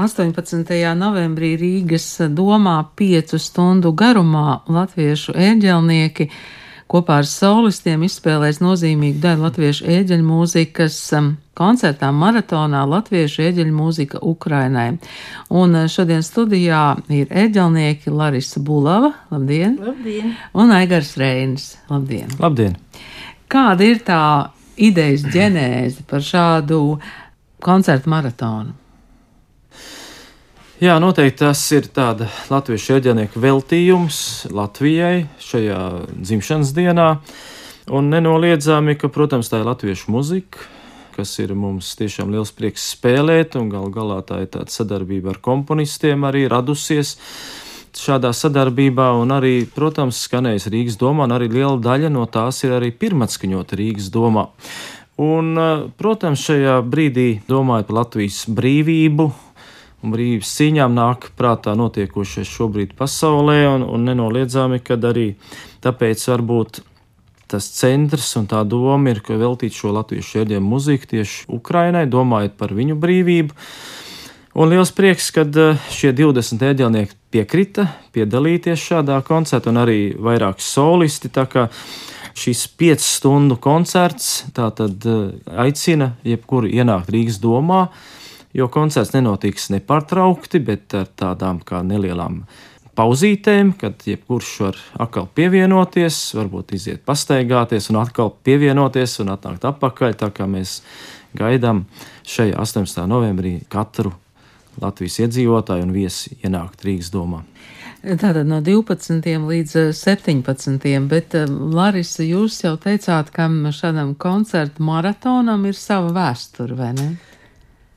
18. novembrī Rīgas domā piecu stundu garumā latviešu ēģelnieki kopā ar solistiem izspēlēs nozīmīgu daļu latviešu ēģeļu mūzikas um, koncertā maratonā Latviešu ēģeļu mūzika Ukrainai. Un uh, šodien studijā ir ēģelnieki Larisa Bulava, labdien! Labdien! Un Aigars Reinis, labdien! Labdien! Kāda ir tā idejas ģenēze par šādu koncertu maratonu? Jā, noteikti tas ir tāda latviešu ēģelnieku veltījums Latvijai šajā dzimšanas dienā. Un nenoliedzami, ka, protams, tā ir latviešu muzika, kas ir mums tiešām liels prieks spēlēt, un gal galā tā ir tāda sadarbība ar komponistiem arī radusies. Šādā sadarbībā, un arī, protams, skanējas Rīgas domā, un arī liela daļa no tās ir arī pirmatskaņota Rīgas domā. Un, protams, šajā brīdī domājot par Latvijas brīvību, un brīvības cīņām nāk prātā notiekošais šobrīd pasaulē, un, un nenoliedzami, kad arī tāpēc varbūt tas centrs un tā doma ir, ka veltīt šo latviešu ēdiem muziku tieši Ukrainai, domājot par viņu brīvību. Un liels prieks, ka eh, šie 20 ēdzelnieki piekrita piedalīties šādā koncertā, un arī vairāki solisti. Tā kā šis 5 stundu koncerts tātad eh, aicina jebkuru ienākt Rīgas domā, jo koncerts nenotiks nepārtraukti, bet ar tādām kā nelielām pauzītēm, kad jebkurš var atkal pievienoties, varbūt iziet pastaigāties un atkal pievienoties un atnākt atpakaļ. Tā kā mēs gaidām šajā 18. novembrī katru Latvijas iedzīvotāju un viesi ienākt Rīgas domā. Tātad no 12. līdz 17. bet Larisa, jūs jau teicāt, ka šādam koncertu maratonam ir sava vēsture, vai ne?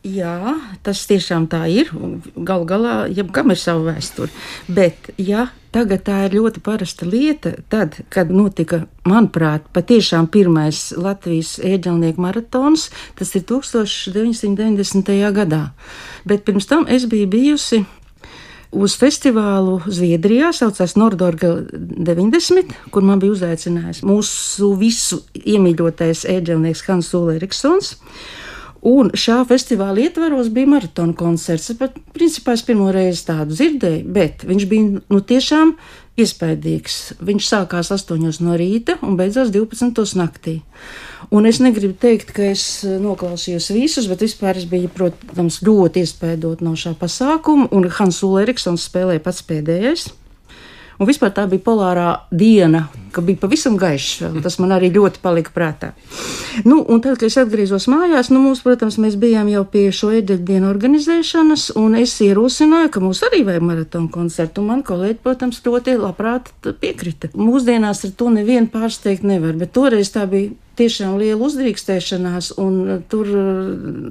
Jā, tas tiešām tā ir. Galu galā, jebkam ir sava vēsture. Bet, ja tagad tā ir ļoti parasta lieta, tad, kad notika, manuprāt, patiešām pirmais Latvijas ēģelnieku maratons, tas ir 1990. gadā. Bet pirms tam es biju bijusi uz festivālu Zviedrijā, saucās Nordorga 90, kur man bija uzaicinājis mūsu visu iemīļotais ēģelnieks Hans Ulriksons. Un šā festivāla ietvaros bija maratona koncerts. Pat, principā es pirmo reizi tādu dzirdēju, bet viņš bija nu, tiešām iespaidīgs. Viņš sākās 8 no rīta un beidzās 12 naktī. Un es negribu teikt, ka es noklausījos visus, bet vispār es biju, protams, ļoti iespaidot no šā pasākuma. Un Hans Ulriksons spēlēja pats pēdējais. Un vispār tā bija polārā diena, ka bija pavisam gaišs. Tas man arī ļoti palika prātā. Nu, un tad, kad es atgriezos mājās, nu, mums, protams, mēs bijām jau pie šo edeļu dienu organizēšanas, un es ierosināju, ka mums arī vajag maratona koncertu. Un man kolēģi, protams, ļoti labprāt piekrita. Mūsdienās ar to nevienu pārsteigt nevar, bet toreiz tā bija tiešām liela uzdrīkstēšanās, un uh, tur uh,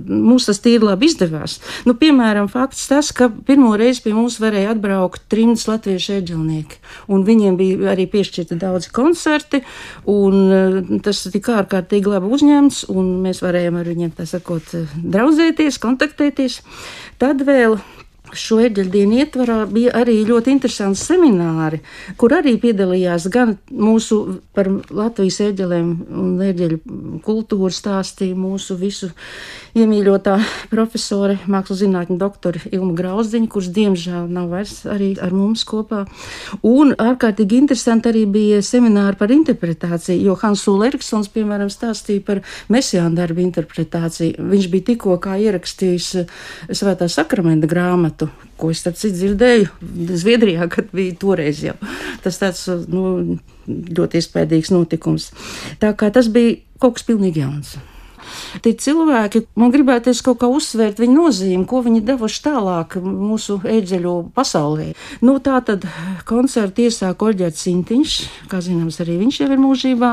mums tas tīri labi izdevās. Nu, piemēram, fakts tas, ka pirmo reizi pie mums varēja atbraukt trimdas latviešu eģelnieki, un viņiem bija arī piešķirti daudzi koncerti, un uh, tas tika ārkārtīgi labi uzņemts, un mēs varējām ar viņiem, sakot, draudzēties, kontaktēties. Tad vēl šo eģeļdienu ietvarā bija arī ļoti interesanti semināri, kur arī piedalījās gan mūsu par Latvijas eģelēm un eģeļu kultūru stāstīja mūsu visu iemīļotā profesore, mākslas zinātņu doktora Ilma Grauzdiņa, kurš diemžēl nav vairs arī ar mums kopā. Un ārkārtīgi interesanti arī bija semināri par interpretāciju, jo Hans Ulriksons, piemēram, stāstīja par mesijānu darbu interpretāciju. Viņš bija tikko kā ierakstījis svētā sakramenta grāmatu, ko es tad dzirdēju Zviedrijā, kad bija toreiz jau. Tas tāds, nu, ļoti iespējams notikums. Tā kā tas bija kaut kas pilnīgi jauns. Tie cilvēki, man gribēties kaut kā uzsvērt viņu nozīmi, ko viņi devuši tālāk mūsu ēdzeļu pasaulē. Nu, tā tad koncertu iesāka Oļģerts Sintiņš, kā zināms, arī viņš jau ir mūžībā.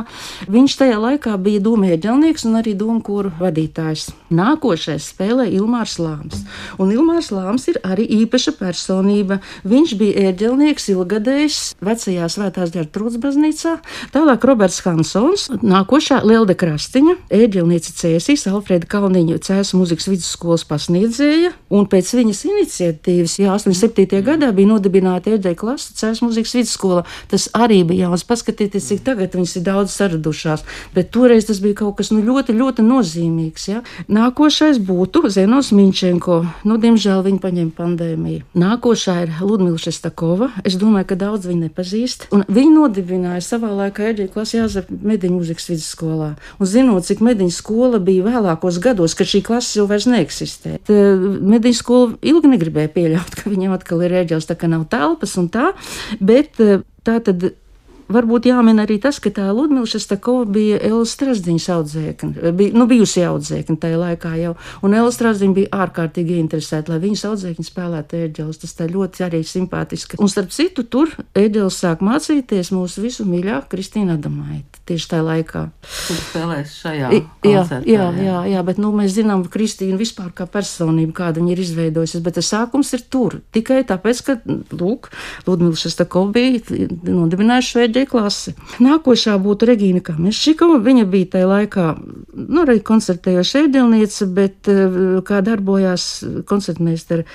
Viņš tajā laikā bija doma ēdzelnieks un arī domkūru vadītājs. Nākošais spēlē Ilmārs Lāms. Un Ilmārs Lāms ir arī īpaša personība. Viņš bija ēdzelnieks ilgadējs vecajā svētās ģērtrūdas baznīcā. Tālāk Roberts Hansons, nākošā Lielde Krastiņa, ēdzelniece Cēsīs, Alfrēda Kalniņa Cēsu muzikas vidusskolas pasniedzēja, un pēc viņas iniciatīvas, jā, 87. gadā bija nodibināta ēdēja klasa Cēsu muzikas vidusskola. Tas arī bija jauns. Paskatieties, cik tagad viņas ir daudz saradušās, bet toreiz tas bija kaut kas nu, ļoti, ļoti nozīmīgs. Ja? Nākošais būtu Zenos Minčenko. Nu, diemžēl viņa paņēma pandēmiju. Nākošā ir Ludmila Šestakova. Es domāju, ka daudz viņa nepazīst. Un viņa nodibināja savā laikā ēdēja klasa Jāzep Mediņu muzikas vidusskolā. Un zinot, cik mediņu skola bija vēlākos gados, kad šī klase jau vairs neeksistē. Mediņu skola ilgi negribēja pieļaut, ka viņam atkal ir ēģelis, tā kā nav telpas un tā, bet eh, tā tad varbūt jāmin arī tas, ka tā Ludmila Šestakova bija Elas Strasdiņas audzēkne, bija, nu, bijusi audzēkne tajā laikā jau, un Elas Strasdiņa bija ārkārtīgi interesēta, lai viņas audzēkņi spēlētu ēģeles, tas tā ļoti arī simpātiski. Un starp citu, tur ēģeles sāk mācīties mūsu visu mīļāk Kristīna Adamaita tieši tajā laikā. Kur spēlēs šajā jā, jā, jā, jā, jā, bet nu, mēs zinām Kristīnu vispār kā personību, kāda viņa ir izveidojusies, bet tas sākums ir tur tikai tāpēc, ka, lūk, Ludmila Šestakova bija nodibinājuši šo ēģeli D klasi. Nākošā būtu Regīna Kameščikova. Viņa bija tajā laikā, nu, arī koncertējoša ēdelniece, bet eh, kā darbojās koncertmeistara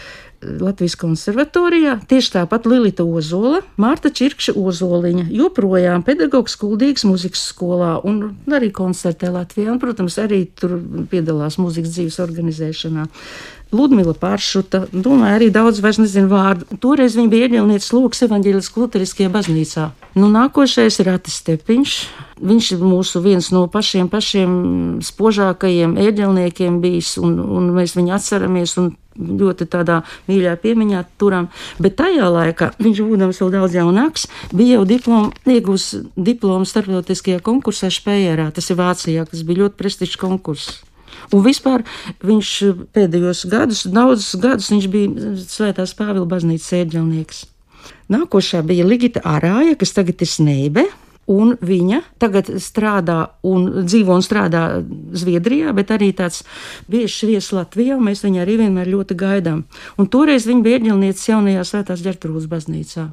Latvijas konservatorijā, tieši tāpat Lilita Ozola, Mārta Čirkša Ozoliņa, joprojām pedagogs Kuldīgas muzikas skolā un arī koncertē Latvijā, un, protams, arī tur piedalās muzikas dzīves organizēšanā. Ludmila Pāršuta, domāju, arī daudz vairs nezinu vārdu. Toreiz viņa bija ieģelnieks Lūks evaņģēlis Luteriskajā baznīcā. Nu, nākošais ir Atis Stepiņš. Viņš ir mūsu viens no pašiem, pašiem spožākajiem ēģelniekiem bijis, un, un mēs viņu atceramies, un ļoti tādā mīļā piemiņā turam. Bet tajā laikā viņš, būdams vēl daudz jaunāks, bija jau diplom, ieguvis diplomu starptautiskajā konkursā Špējērā. Tas ir Vācijā, kas bija ļoti prestižs konkurss. Un vispār viņš pēdējos gadus, daudzus gadus, viņš bija Svētās Pāvila baznīcas ēģelnieks. Nākošā bija Ligita Arāja, kas tagad ir Sneibe. Un viņa tagad strādā un dzīvo un strādā Zviedrijā, bet arī tāds bieži viesis Latvijā. Mēs viņu arī vienmēr ļoti gaidām. Un toreiz viņa bija ieģelniece jaunajā Svētās ģertrūdas baznīcā.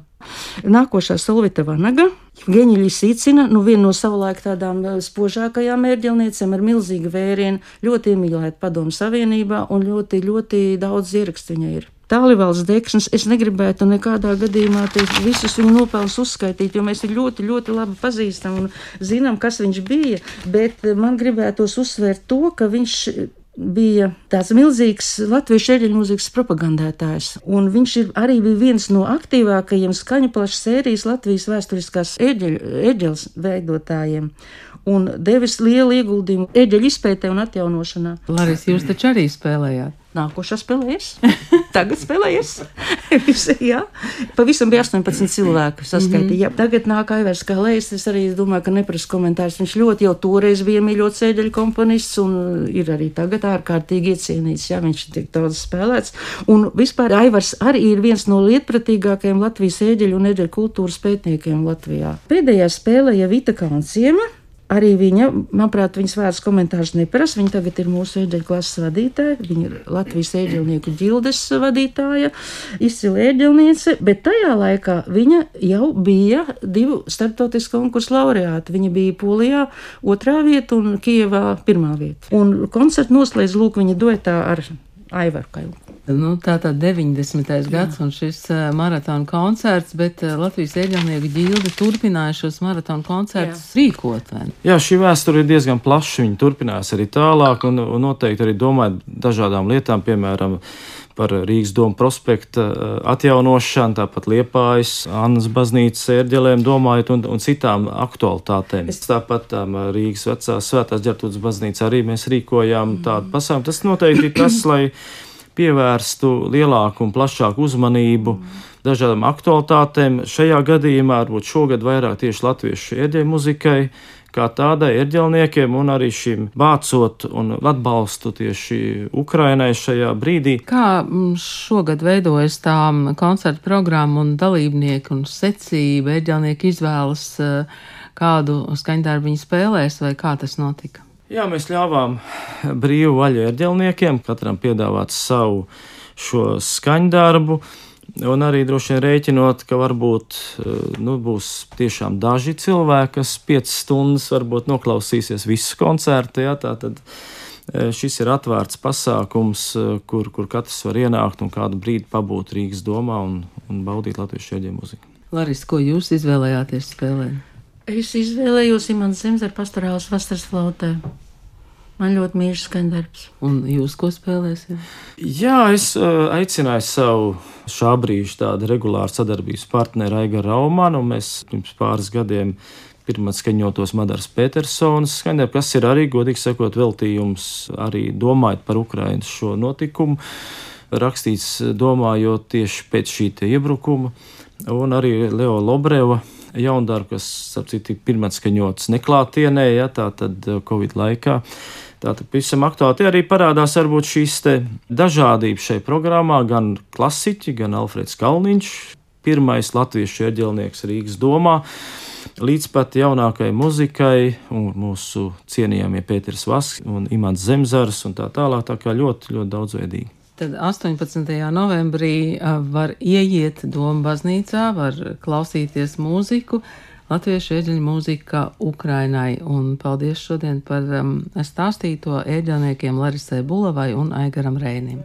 Nākošā Solvita Vanaga, Geņģa Līsīcina, nu viena no savulaik tādām eh, spožākajām ērģelniecēm ar milzīgu vērienu, ļoti iemīlēta padomu savienībā un ļoti, ļoti daudz ierakstu viņai ir tālruņa degšanas, es negribētu nekādā gadījumā visus viņa nopelnus uzskaitīt, jo mēs viņu ļoti, ļoti labi pazīstam un zinām, kas viņš bija. Bet man gribētos uzsvērt to, ka viņš bija tāds milzīgs latviešu eļļu mūzikas propagandētājs. Un viņš ir, arī bija viens no aktīvākajiem skaņu plašas sērijas Latvijas vēsturiskās eļļas veidotājiem un devis lielu ieguldījumu eļļu izpētē un atjaunošanā. Laris, jūs taču arī spēlējāt? Nākošais spēlējies. Tagad spēlējies. jā, pavisam bija 18 cilvēku saskaitīt. Mm -hmm. Tagad nāk Aivars Kalējs. Es arī domāju, ka neprasu komentārus. Viņš ļoti jau toreiz bija mīļots sēdeļu komponists un ir arī tagad ārkārtīgi iecienīts. Jā, viņš ir tik daudz spēlēts. Un vispār Aivars arī ir viens no lietpratīgākajiem Latvijas ēdeļu un ēdeļu kultūras pētniekiem Latvijā. Pēdējā spēlē jau Vita Kaunciema Arī viņa, manuprāt, viņas vārds komentārus neprasa. Viņa tagad ir mūsu ēģeļu klases vadītāja, viņa ir Latvijas ēģeļnieku ģildes vadītāja, izcila ēģeļniece, bet tajā laikā viņa jau bija divu starptautisku konkursu laureāti. Viņa bija Polijā otrā vieta un Kievā pirmā vieta. Un koncertu noslēdz lūk viņa duetā ar Aivaru Kailu. Nu, tā tad 90. Jā. gads un šis uh, maratona koncerts, bet uh, Latvijas ieģelnieku ģilde turpināja šos maratona koncertus Jā. rīkot. Vai? Jā, šī vēsture ir diezgan plaša. Viņa turpinās arī tālāk un, un noteikti arī domājot dažādām lietām, piemēram, par Rīgas domu prospekta atjaunošanu, tāpat Liepājas, Annas baznīcas ērģelēm domājot un, un citām aktualitātēm. Es... Tāpat tām Rīgas vecās svētās ģertūdas baznīca arī mēs rīkojām mm. tādu pasākumu. Tas noteikti ir tas, lai pievērstu lielāku un plašāku uzmanību mm. dažādām aktualitātēm. Šajā gadījumā varbūt šogad vairāk tieši latviešu ēdieļu muzikai, kā tādai ērģelniekiem un arī šim vācot un atbalstu tieši Ukrainai šajā brīdī. Kā mm, šogad veidojas tā koncerta programma un dalībnieki un secība, ērģelnieki izvēlas eh, kādu skaņdarbu viņi spēlēs vai kā tas notika? Jā, mēs ļāvām brīvu vaļu ērģelniekiem, katram piedāvāt savu šo skaņdarbu. Un arī droši vien rēķinot, ka varbūt eh, nu, būs tiešām daži cilvēki, kas piecas stundas varbūt noklausīsies visu koncertu. Jā, tā tad Šis ir atvērts pasākums, kur, kur katrs var ienākt un kādu brīdi pabūt Rīgas domā un, un baudīt latviešu ēģeļu mūziku. Laris, ko jūs izvēlējāties spēlēt? Es izvēlējos Imants Zemzera pastorālas vasaras flautē. Man ļoti mīļš skandarbs. Un jūs ko spēlēsiet? Jā, es uh, aicināju savu šā brīža tādu regulāru sadarbības partneri Aigaru Raumanu, un mēs pirms pāris gadiem pirmā skaņotos Madaras Petersons skaņdarbu, kas ir arī, godīgi sakot, veltījums arī domājot par Ukrainas šo notikumu, rakstīts domājot tieši pēc šī iebrukuma, un arī Leo Lobreva jaundarbu, kas, ap citu, pirmā skaņots neklātienē, ja tā tad Covid laikā. Tātad pavisam aktuāli tie arī parādās varbūt šīs dažādības šai programmā, gan klasiķi, gan Alfreds Kalniņš, pirmais latviešu ērģelnieks Rīgas domā, līdz pat jaunākajai muzikai, un mūsu cienījamie Pēters Vasks un Imants Zemzars un tā tālāk, tā kā ļoti, ļoti daudzveidīgi. Tad 18. novembrī var ieiet Doma baznīcā, var klausīties mūziku, latviešu eģeļu mūzika Ukrainai. Un paldies šodien par um, stāstīto eģelniekiem Larisai Bulavai un Aigaram Reinim.